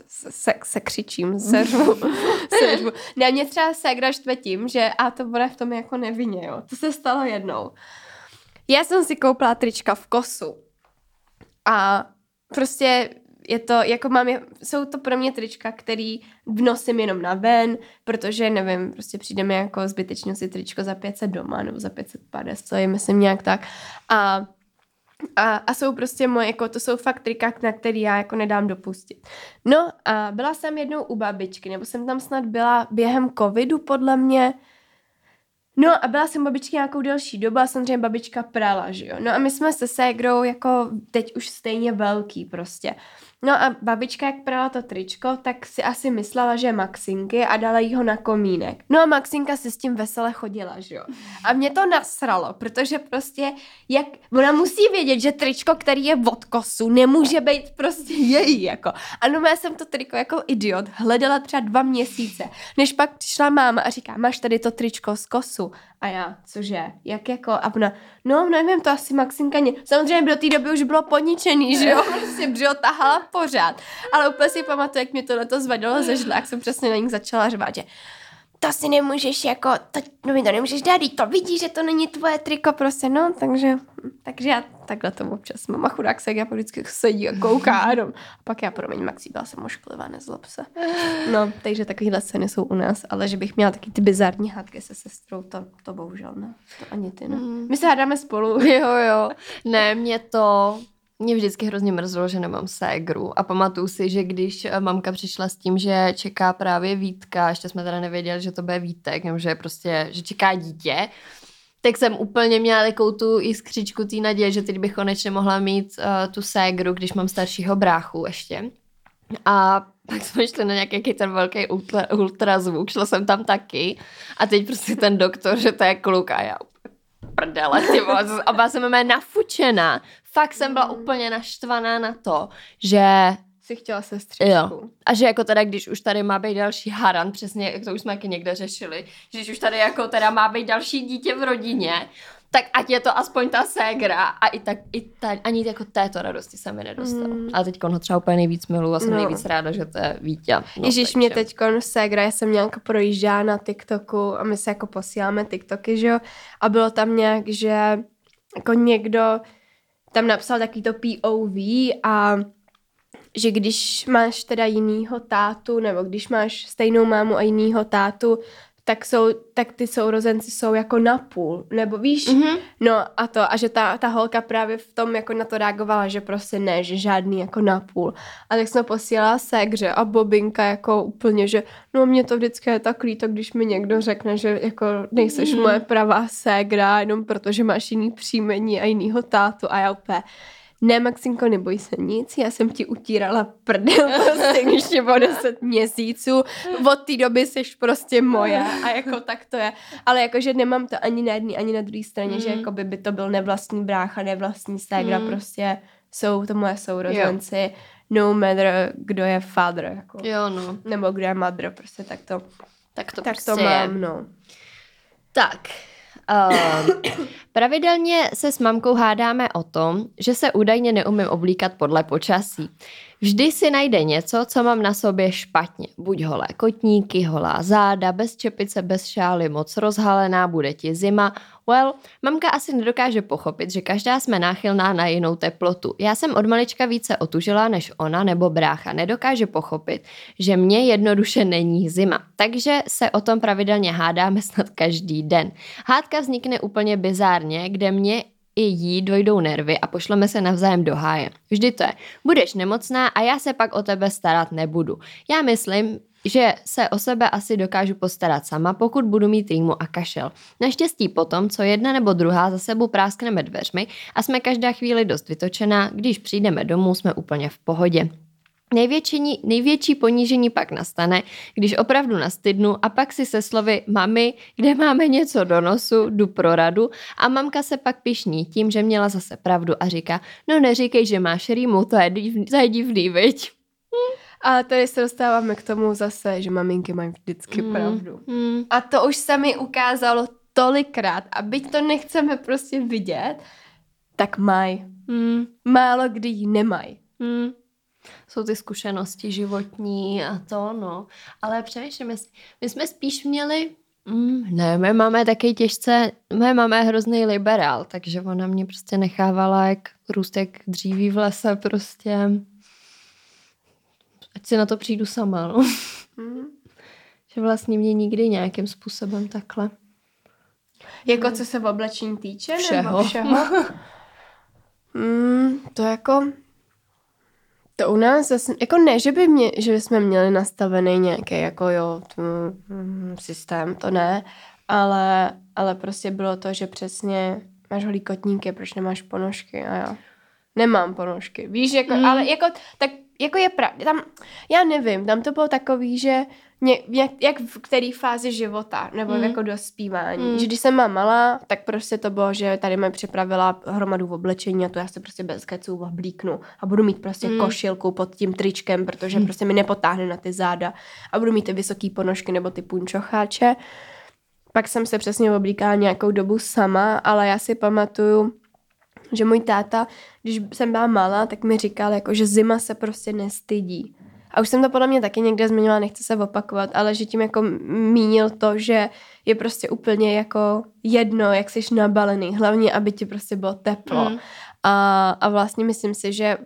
se, se křičím, seřvu, seřvu. Ne, mě třeba ségra štve tím, že a to bude v tom jako nevině, jo. To se stalo jednou. Já jsem si koupila trička v kosu a prostě je to, jako mám, jsou to pro mě trička, který vnosím jenom na ven, protože nevím, prostě přijde mi jako zbytečně si tričko za 500 doma nebo za 550, co je, myslím nějak tak. A a, a jsou prostě moje, jako to jsou fakt trika, na který já jako nedám dopustit. No a byla jsem jednou u babičky, nebo jsem tam snad byla během covidu podle mě, No a byla jsem babičky nějakou delší dobu a samozřejmě babička prala, že jo. No a my jsme se ségrou jako teď už stejně velký prostě. No a babička, jak prala to tričko, tak si asi myslela, že je Maxinky a dala jí ho na komínek. No a Maxinka si s tím vesele chodila, že jo. A mě to nasralo, protože prostě, jak, ona musí vědět, že tričko, který je od kosu, nemůže být prostě její, jako. A no já jsem to triko jako idiot hledala třeba dva měsíce, než pak přišla máma a říká, máš tady to tričko z kosu. A já, cože, jak jako, a ona, no nevím, to asi Maxinka ně. Samozřejmě do té doby už bylo poničený, že jo, prostě břiho tahala pořád. Ale úplně si pamatuju, jak mě tohle to zvadilo ze žle, jak jsem přesně na ní začala řvát, že to si nemůžeš jako, to, no mi to nemůžeš dát, to vidíš, že to není tvoje triko, prostě, no, takže, takže já takhle to občas mám a chudák se, jak já vždycky sedí a kouká a A pak já, promiň, Maxi, byla jsem ošklivá, nezlob se. No, takže takovýhle scény jsou u nás, ale že bych měla taky ty bizarní hádky se sestrou, to, to bohužel ne, to ani ty ne. Mm. My se hádáme spolu. Jo, jo. Ne, mě to, mě vždycky hrozně mrzelo, že nemám ségru a pamatuju si, že když eh, mamka přišla s tím, že čeká právě Vítka, ještě jsme teda nevěděli, že to bude Vítek, nebo že prostě, že čeká dítě, tak jsem úplně měla takovou tu jiskřičku té naděje, že teď bych konečně mohla mít uh, tu ségru, když mám staršího bráchu ještě. A pak jsme šli na nějaký ten velký ultra, ultrazvuk, šla jsem tam taky a teď prostě ten doktor, že to je kluk a já prdele, ty a byla jsem mé nafučená. Fakt jsem byla úplně naštvaná na to, že si chtěla sestřičku. Jo. A že jako teda, když už tady má být další haran, přesně, jak to už jsme taky někde řešili, že když už tady jako teda má být další dítě v rodině, tak ať je to aspoň ta ségra a i tak, i ta, ani jako této radosti se mi nedostala. Mm. Ale teď ho třeba úplně nejvíc miluji a jsem no. nejvíc ráda, že to je Vítě. No, Ježíš, takže. mě teď ségra, já jsem nějak projížděla na TikToku a my se jako posíláme TikToky, že jo, a bylo tam nějak, že jako někdo tam napsal takový to POV a že když máš teda jinýho tátu, nebo když máš stejnou mámu a jinýho tátu, tak, jsou, tak ty sourozenci jsou jako napůl, nebo víš, mm-hmm. no a to, a že ta, ta holka právě v tom jako na to reagovala, že prostě ne, že žádný jako napůl. A tak jsem posílala segře a Bobinka jako úplně, že no mě to vždycky je tak líto, když mi někdo řekne, že jako nejseš mm-hmm. moje pravá ségra, jenom protože máš jiný příjmení a jinýho tátu a já úplně, ne, Maxinko, neboj se nic, já jsem ti utírala prdel prostě, když tě bylo 10 měsíců, od té doby jsi prostě moje a jako tak to je. Ale jakože nemám to ani na jedné, ani na druhé straně, mm. že jako by, by to byl nevlastní brácha, nevlastní stégra, mm. prostě jsou to moje sourozenci, jo. no matter, kdo je father, jako. Jo, no. Nebo kdo je mother, prostě tak to, tak to, tak prostě to mám, no. Tak, Uh, pravidelně se s mamkou hádáme o tom, že se údajně neumím oblíkat podle počasí. Vždy si najde něco, co mám na sobě špatně. Buď holé kotníky, holá záda, bez čepice, bez šály, moc rozhalená, bude ti zima. Well, mamka asi nedokáže pochopit, že každá jsme náchylná na jinou teplotu. Já jsem od malička více otužila než ona nebo brácha. Nedokáže pochopit, že mě jednoduše není zima. Takže se o tom pravidelně hádáme snad každý den. Hádka vznikne úplně bizárně, kde mě i jí dojdou nervy a pošleme se navzájem do háje. Vždy to je, budeš nemocná a já se pak o tebe starat nebudu. Já myslím, že se o sebe asi dokážu postarat sama, pokud budu mít rýmu a kašel. Naštěstí potom, co jedna nebo druhá za sebou práskneme dveřmi a jsme každá chvíli dost vytočená, když přijdeme domů, jsme úplně v pohodě. Největší, největší ponížení pak nastane, když opravdu nastydnu a pak si se slovy mami, kde máme něco do nosu, jdu pro radu a mamka se pak pišní tím, že měla zase pravdu a říká, no neříkej, že máš rýmu, to je, div, to je divný, viď? A tady se dostáváme k tomu zase, že maminky mají vždycky mm. pravdu. Mm. A to už se mi ukázalo tolikrát a byť to nechceme prostě vidět, tak mají. Mm. Málo kdy ji nemají. Mm jsou ty zkušenosti životní a to, no. Ale přemýšlím, my jsme spíš měli Mm, ne, my máme taky těžce, my máme hrozný liberál, takže ona mě prostě nechávala jak růstek dříví v lese prostě. Si na to přijdu sama, no. Mm. že vlastně mě nikdy nějakým způsobem takhle. Jako co se v oblečení týče? Všeho. Nebo všeho? mm, to jako to u nás zase, jako ne, že by mě, že jsme měli nastavený nějaký jako jo, tů, mm, systém, to ne, ale, ale prostě bylo to, že přesně máš holý kotníky, proč nemáš ponožky a já nemám ponožky, víš, jako, mm. ale jako, tak jako je pravda, tam, já nevím, tam to bylo takový, že ně, jak, jak v který fázi života, nebo mm. jako dospívání. Mm. Že když jsem má malá, tak prostě to bylo, že tady mi připravila hromadu v oblečení a to já se prostě bez keců oblíknu a budu mít prostě mm. košilku pod tím tričkem, protože mm. prostě mi nepotáhne na ty záda a budu mít ty vysoké ponožky nebo ty punčocháče. Pak jsem se přesně oblíkala nějakou dobu sama, ale já si pamatuju, že můj táta, když jsem byla malá, tak mi říkal, jako, že zima se prostě nestydí. A už jsem to podle mě taky někde zmiňovala, nechci se opakovat, ale že tím jako mínil to, že je prostě úplně jako jedno, jak jsi nabalený, hlavně, aby ti prostě bylo teplo. Mm. A, a vlastně myslím si, že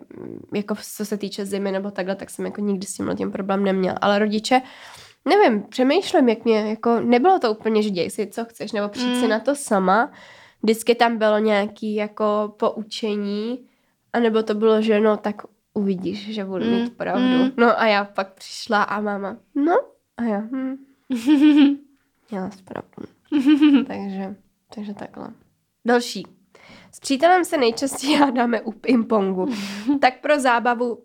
jako co se týče zimy nebo takhle, tak jsem jako nikdy s tím tím problém neměla. Ale rodiče, nevím, přemýšlím, jak mě, jako nebylo to úplně, že děj si, co chceš, nebo přijít mm. si na to sama. Vždycky tam bylo nějaký jako poučení, anebo to bylo, že no, tak uvidíš, že budu mm. mít pravdu. Mm. No a já pak přišla a máma, no a já, hm. Měla pravdu. takže, takže takhle. Další. S přítelem se nejčastěji hádáme u pingpongu. tak pro zábavu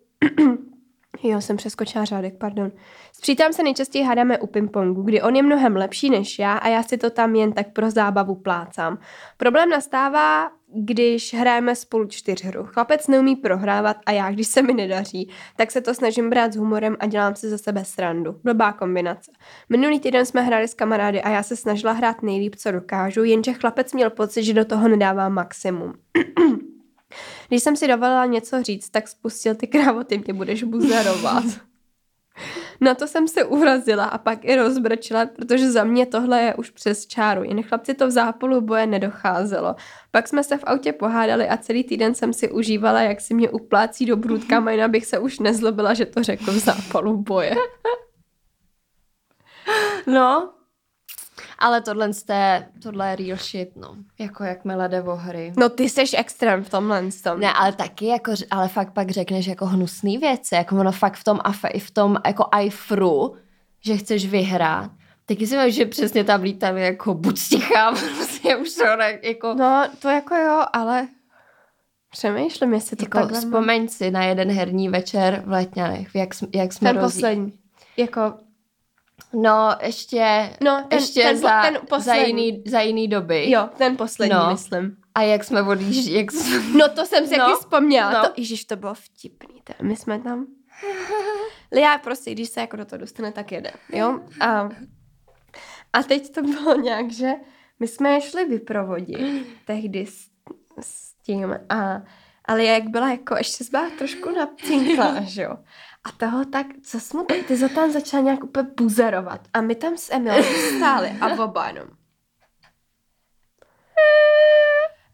Jo, jsem přeskočila řádek, pardon. S přítelem se nejčastěji hádáme u pingpongu, kdy on je mnohem lepší než já a já si to tam jen tak pro zábavu plácám. Problém nastává, když hrajeme spolu čtyřhru. Chlapec neumí prohrávat a já, když se mi nedaří, tak se to snažím brát s humorem a dělám si za sebe srandu. Blbá kombinace. Minulý týden jsme hráli s kamarády a já se snažila hrát nejlíp, co dokážu, jenže chlapec měl pocit, že do toho nedává maximum. Když jsem si dovolila něco říct, tak spustil ty krávoty, mě budeš buzerovat. Na to jsem se urazila a pak i rozbrčila, protože za mě tohle je už přes čáru. Jen chlapci to v zápolu boje nedocházelo. Pak jsme se v autě pohádali a celý týden jsem si užívala, jak si mě uplácí do brůdka, majna abych se už nezlobila, že to řekl v zápalu boje. No, ale tohle, jste, tohle je real shit, no. Jako jakmile jde o hry. No ty jsi extrém v tomhle tom. Ne, ale taky, jako, ale fakt pak řekneš jako hnusný věci, jako ono fakt v tom, i v tom jako iFru, že chceš vyhrát. Taky si myslím, že přesně tam lítali jako buď stichá, prostě už to ne, jako... No, to jako jo, ale přemýšlím, jestli to jako takhle Vzpomeň si na jeden herní večer v Letňanech, jak, jak jsme Ten rozjí... poslední. Jako No, ještě, no, ten, ještě ten, za, ten za, jiný, za jiný doby. Jo, ten poslední, no. myslím. A jak jsme odjížděli, jak jsme... No to jsem si no. jaký vzpomněla. No. To, ježiš, to bylo vtipný. To, my jsme tam... Já prostě, když se jako do toho dostane, tak jede. Jo? A, a teď to bylo nějak, že my jsme je šli vyprovodit tehdy s, s tím a ale jak byla jako, ještě byla trošku napcinkla, že jo. A toho tak, co jsme tam, ty za tam začala nějak úplně buzerovat. A my tam s Emilem stáli a oba jenom.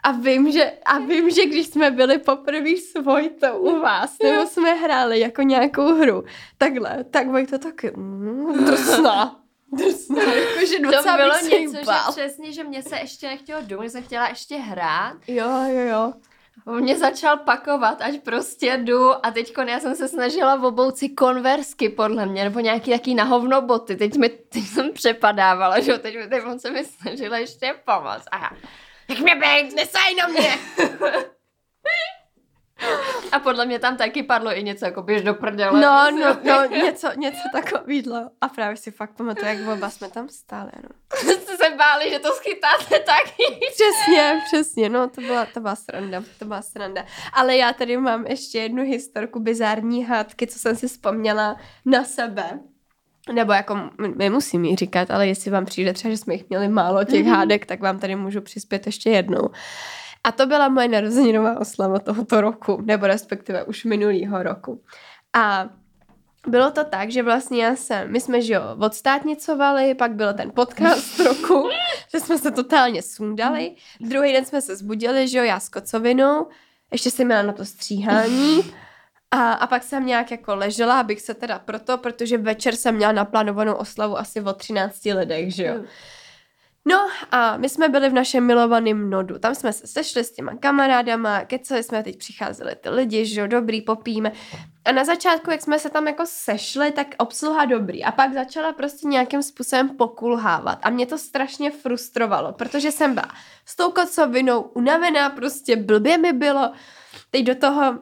A vím, že, a vím, že když jsme byli poprvé s Vojtou u vás, nebo jsme hráli jako nějakou hru, takhle, tak Vojta taky, mm, drsná, drsná, jakože To docela bylo se jí něco, že přesně, že mě se ještě nechtělo domů, že jsem chtěla ještě hrát. Jo, jo, jo. On mě začal pakovat, ať prostě jdu a teď já jsem se snažila obout si konversky podle mě, nebo nějaký taký na hovno boty. Teď, mi, teď jsem přepadávala, že jo, teď, teď on se mi snažila ještě pomoct. A já, jak mě bejt, nesaj na mě! a podle mě tam taky padlo i něco, jako běž do prdele. No, no, no, něco, něco takového. A právě si fakt pamatuju, jak oba jsme tam stáli, no. Jste se báli, že to schytáte taky. Přesně, přesně, no to byla, to byla sranda, to byla sranda. Ale já tady mám ještě jednu historku bizární hádky, co jsem si vzpomněla na sebe. Nebo jako, nemusím jí říkat, ale jestli vám přijde třeba, že jsme jich měli málo těch Mhm. hádek, tak vám tady můžu přispět ještě jednou. A to byla moje narozeninová oslava tohoto roku, nebo respektive už minulýho roku. A bylo to tak, že vlastně já jsem, my jsme, že jo, odstátnicovali, pak byl ten podcast roku, že jsme se totálně sundali. Druhý den jsme se zbudili, že jo, já s kocovinou, ještě jsem měla na to stříhání. A, a pak jsem nějak jako ležela, abych se teda proto, protože večer jsem měla naplánovanou oslavu asi o 13 lidech, že jo. No a my jsme byli v našem milovaném nodu. Tam jsme se sešli s těma kamarádama, kecali jsme, teď přicházeli ty lidi, že jo, dobrý, popíme. A na začátku, jak jsme se tam jako sešli, tak obsluha dobrý. A pak začala prostě nějakým způsobem pokulhávat. A mě to strašně frustrovalo, protože jsem byla s tou kocovinou unavená, prostě blbě mi bylo. Teď do toho,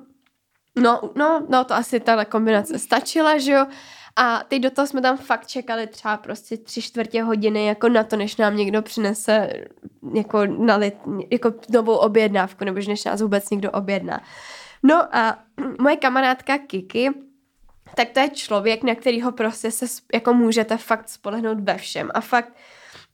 no, no, no to asi ta kombinace stačila, že jo. A teď do toho jsme tam fakt čekali třeba prostě tři čtvrtě hodiny jako na to, než nám někdo přinese jako, na lit, jako novou objednávku, nebo než nás vůbec někdo objedná. No a moje kamarádka Kiki, tak to je člověk, na kterýho prostě se jako můžete fakt spolehnout ve všem. A fakt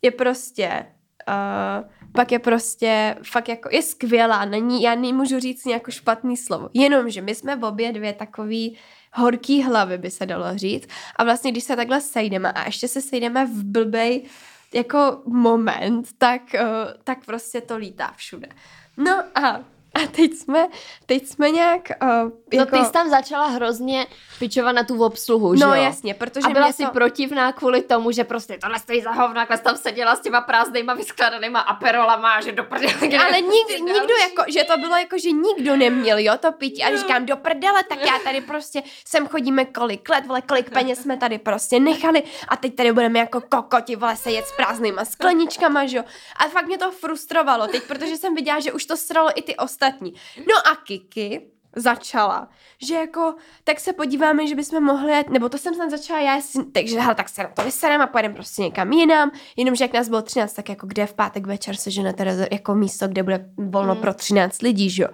je prostě uh, pak je prostě fakt jako je skvělá, není, já nemůžu říct nějakou špatný slovo, jenomže my jsme v obě dvě takový horký hlavy, by se dalo říct. A vlastně, když se takhle sejdeme a ještě se sejdeme v blbej jako moment, tak, uh, tak prostě to lítá všude. No a, a teď jsme, teď jsme nějak uh, No jako... ty jsi tam začala hrozně pičovat na tu obsluhu, že No jo? jasně, protože a byla mě si to... protivná kvůli tomu, že prostě tohle stojí za hovno, jak jsi tam seděla s těma prázdnýma vyskladanýma aperolama a že do prdele. Ale nik, nikdo jako, že to bylo jako, že nikdo neměl, jo, to pití. A říkám, do prdele, tak já tady prostě sem chodíme kolik let, vole, kolik peněz jsme tady prostě nechali a teď tady budeme jako kokoti, vole, se jet s prázdnýma skleničkama, že jo. A fakt mě to frustrovalo teď, protože jsem viděla, že už to sralo i ty ostatní. No a Kiki začala, že jako, tak se podíváme, že bychom mohli jet, nebo to jsem snad začala já, jestli- takže hele, tak se na to vyserem a pojedeme prostě někam jinam, jenomže jak nás bylo 13, tak jako kde v pátek večer se ženete rezerv- jako místo, kde bude volno Mm. pro 13 lidí, že jo.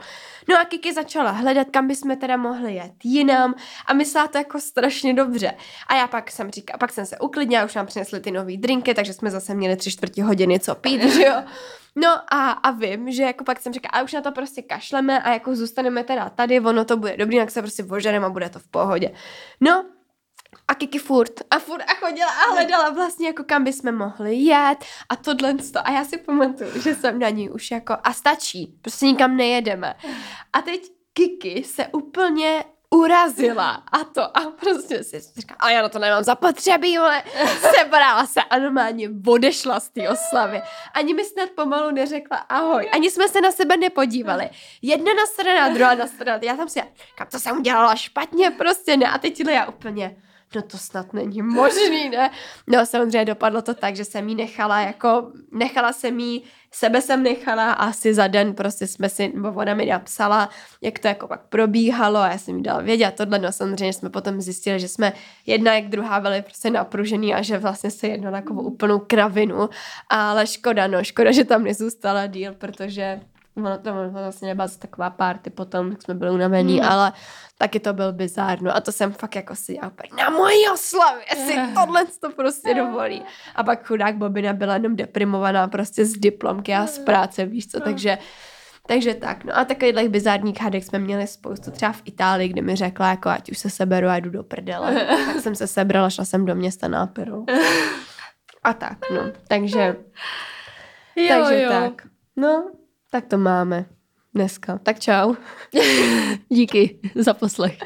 No a Kiki začala hledat, kam bychom teda mohli jet jinam a myslela to jako strašně dobře. A já pak jsem říkala, pak jsem se uklidnila, už nám přinesli ty nový drinky, takže jsme zase měli tři čtvrtě hodiny co pít, že jo. No a, a vím, že jako pak jsem říkala, a už na to prostě kašleme a jako zůstaneme teda tady, ono to bude dobrý, tak se prostě oženeme a bude to v pohodě. No, a Kiki furt a furt a chodila a hledala vlastně jako kam bychom mohli jet a tohle to. A já si pamatuju, že jsem na ní už jako a stačí, prostě nikam nejedeme. A teď Kiki se úplně urazila a to a prostě si říká, a já na to nemám zapotřebí, ale sebrala se a normálně odešla z té oslavy. Ani mi snad pomalu neřekla ahoj, ani jsme se na sebe nepodívali. Jedna na strana, druhá na strana. Já tam si, kam to jsem udělala špatně, prostě ne. A teď já úplně, no to snad není možný, ne? No samozřejmě dopadlo to tak, že jsem jí nechala jako, nechala jsem jí, sebe jsem nechala a asi za den prostě jsme si, nebo ona mi napsala, jak to jako pak probíhalo a já jsem jí dala vědět tohle, no samozřejmě jsme potom zjistili, že jsme jedna jak druhá byli prostě napružený a že vlastně se jedno na takovou úplnou kravinu, ale škoda, no, škoda, že tam nezůstala díl, protože ono to vlastně nebyla taková party potom, jak jsme byli unavení, Hmm. ale taky to byl bizár, no a to jsem fakt jako si já úplně, na mojí oslavě si tohle to prostě dovolí. A pak chudák Bobina byla jenom deprimovaná prostě z diplomky a z práce, víš co, takže Takže tak, no a takových bizárních hadek jsme měli spoustu, třeba v Itálii, kde mi řekla, jako ať už se seberu a jdu do prdele. tak jsem se sebrala, šla jsem do města na operu. A tak, no. Takže, Jo, takže jo. tak. No, tak to máme dneska. Tak čau. Díky za poslech.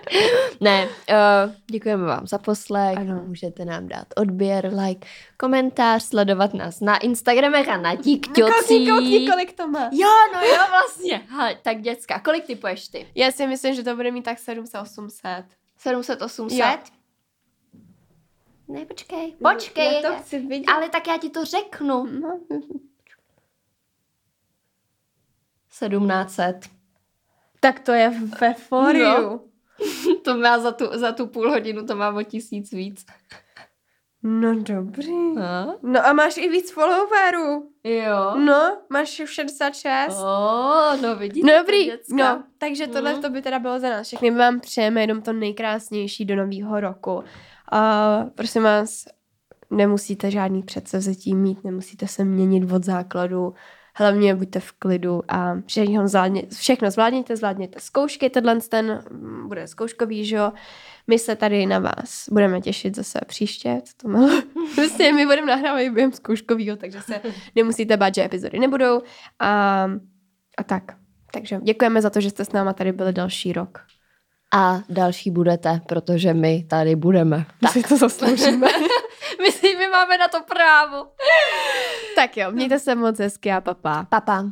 ne, uh, děkujeme vám za poslech. Ano. Můžete nám dát odběr, like, komentář, sledovat nás na Instagramech a na koukni, kolik to má. Jo, no jo, vlastně. Hele, tak děcka, kolik typuješ ty? Já si myslím, že to bude mít tak 700-800. 700, 800? Jo. Ne, počkej. Počkej. Já to chci vidět. Ale tak já ti to řeknu. No. 1700. Tak to je ve foriu. Jo. To má za tu, za tu půl hodinu, to má o tisíc víc. No dobrý. Ha? No a máš i víc followerů. Jo. No, máš 66. Oh, no vidíte to, Dobrý, děcka. no, takže tohle Mhm. to by teda bylo za nás všechny. My vám přejeme jenom to nejkrásnější do nového roku. A prosím vás, nemusíte žádný předsevzetí mít, nemusíte se měnit od základu. Hlavně buďte v klidu a všechno, zvládně, všechno zvládněte, zvládněte zkoušky, tenhle ten mm, bude zkouškový, že jo. My se tady na vás budeme těšit zase příště, co to bylo. Prostě my budeme nahrávat i během zkouškovýho, takže se nemusíte bát, že epizody nebudou. A, a tak. Takže děkujeme za to, že jste s náma tady byli další rok. A další budete, protože my tady budeme. Tak si to zasloužíme. Máme na to právo. tak jo, mějte se moc hezky a papa. Papa.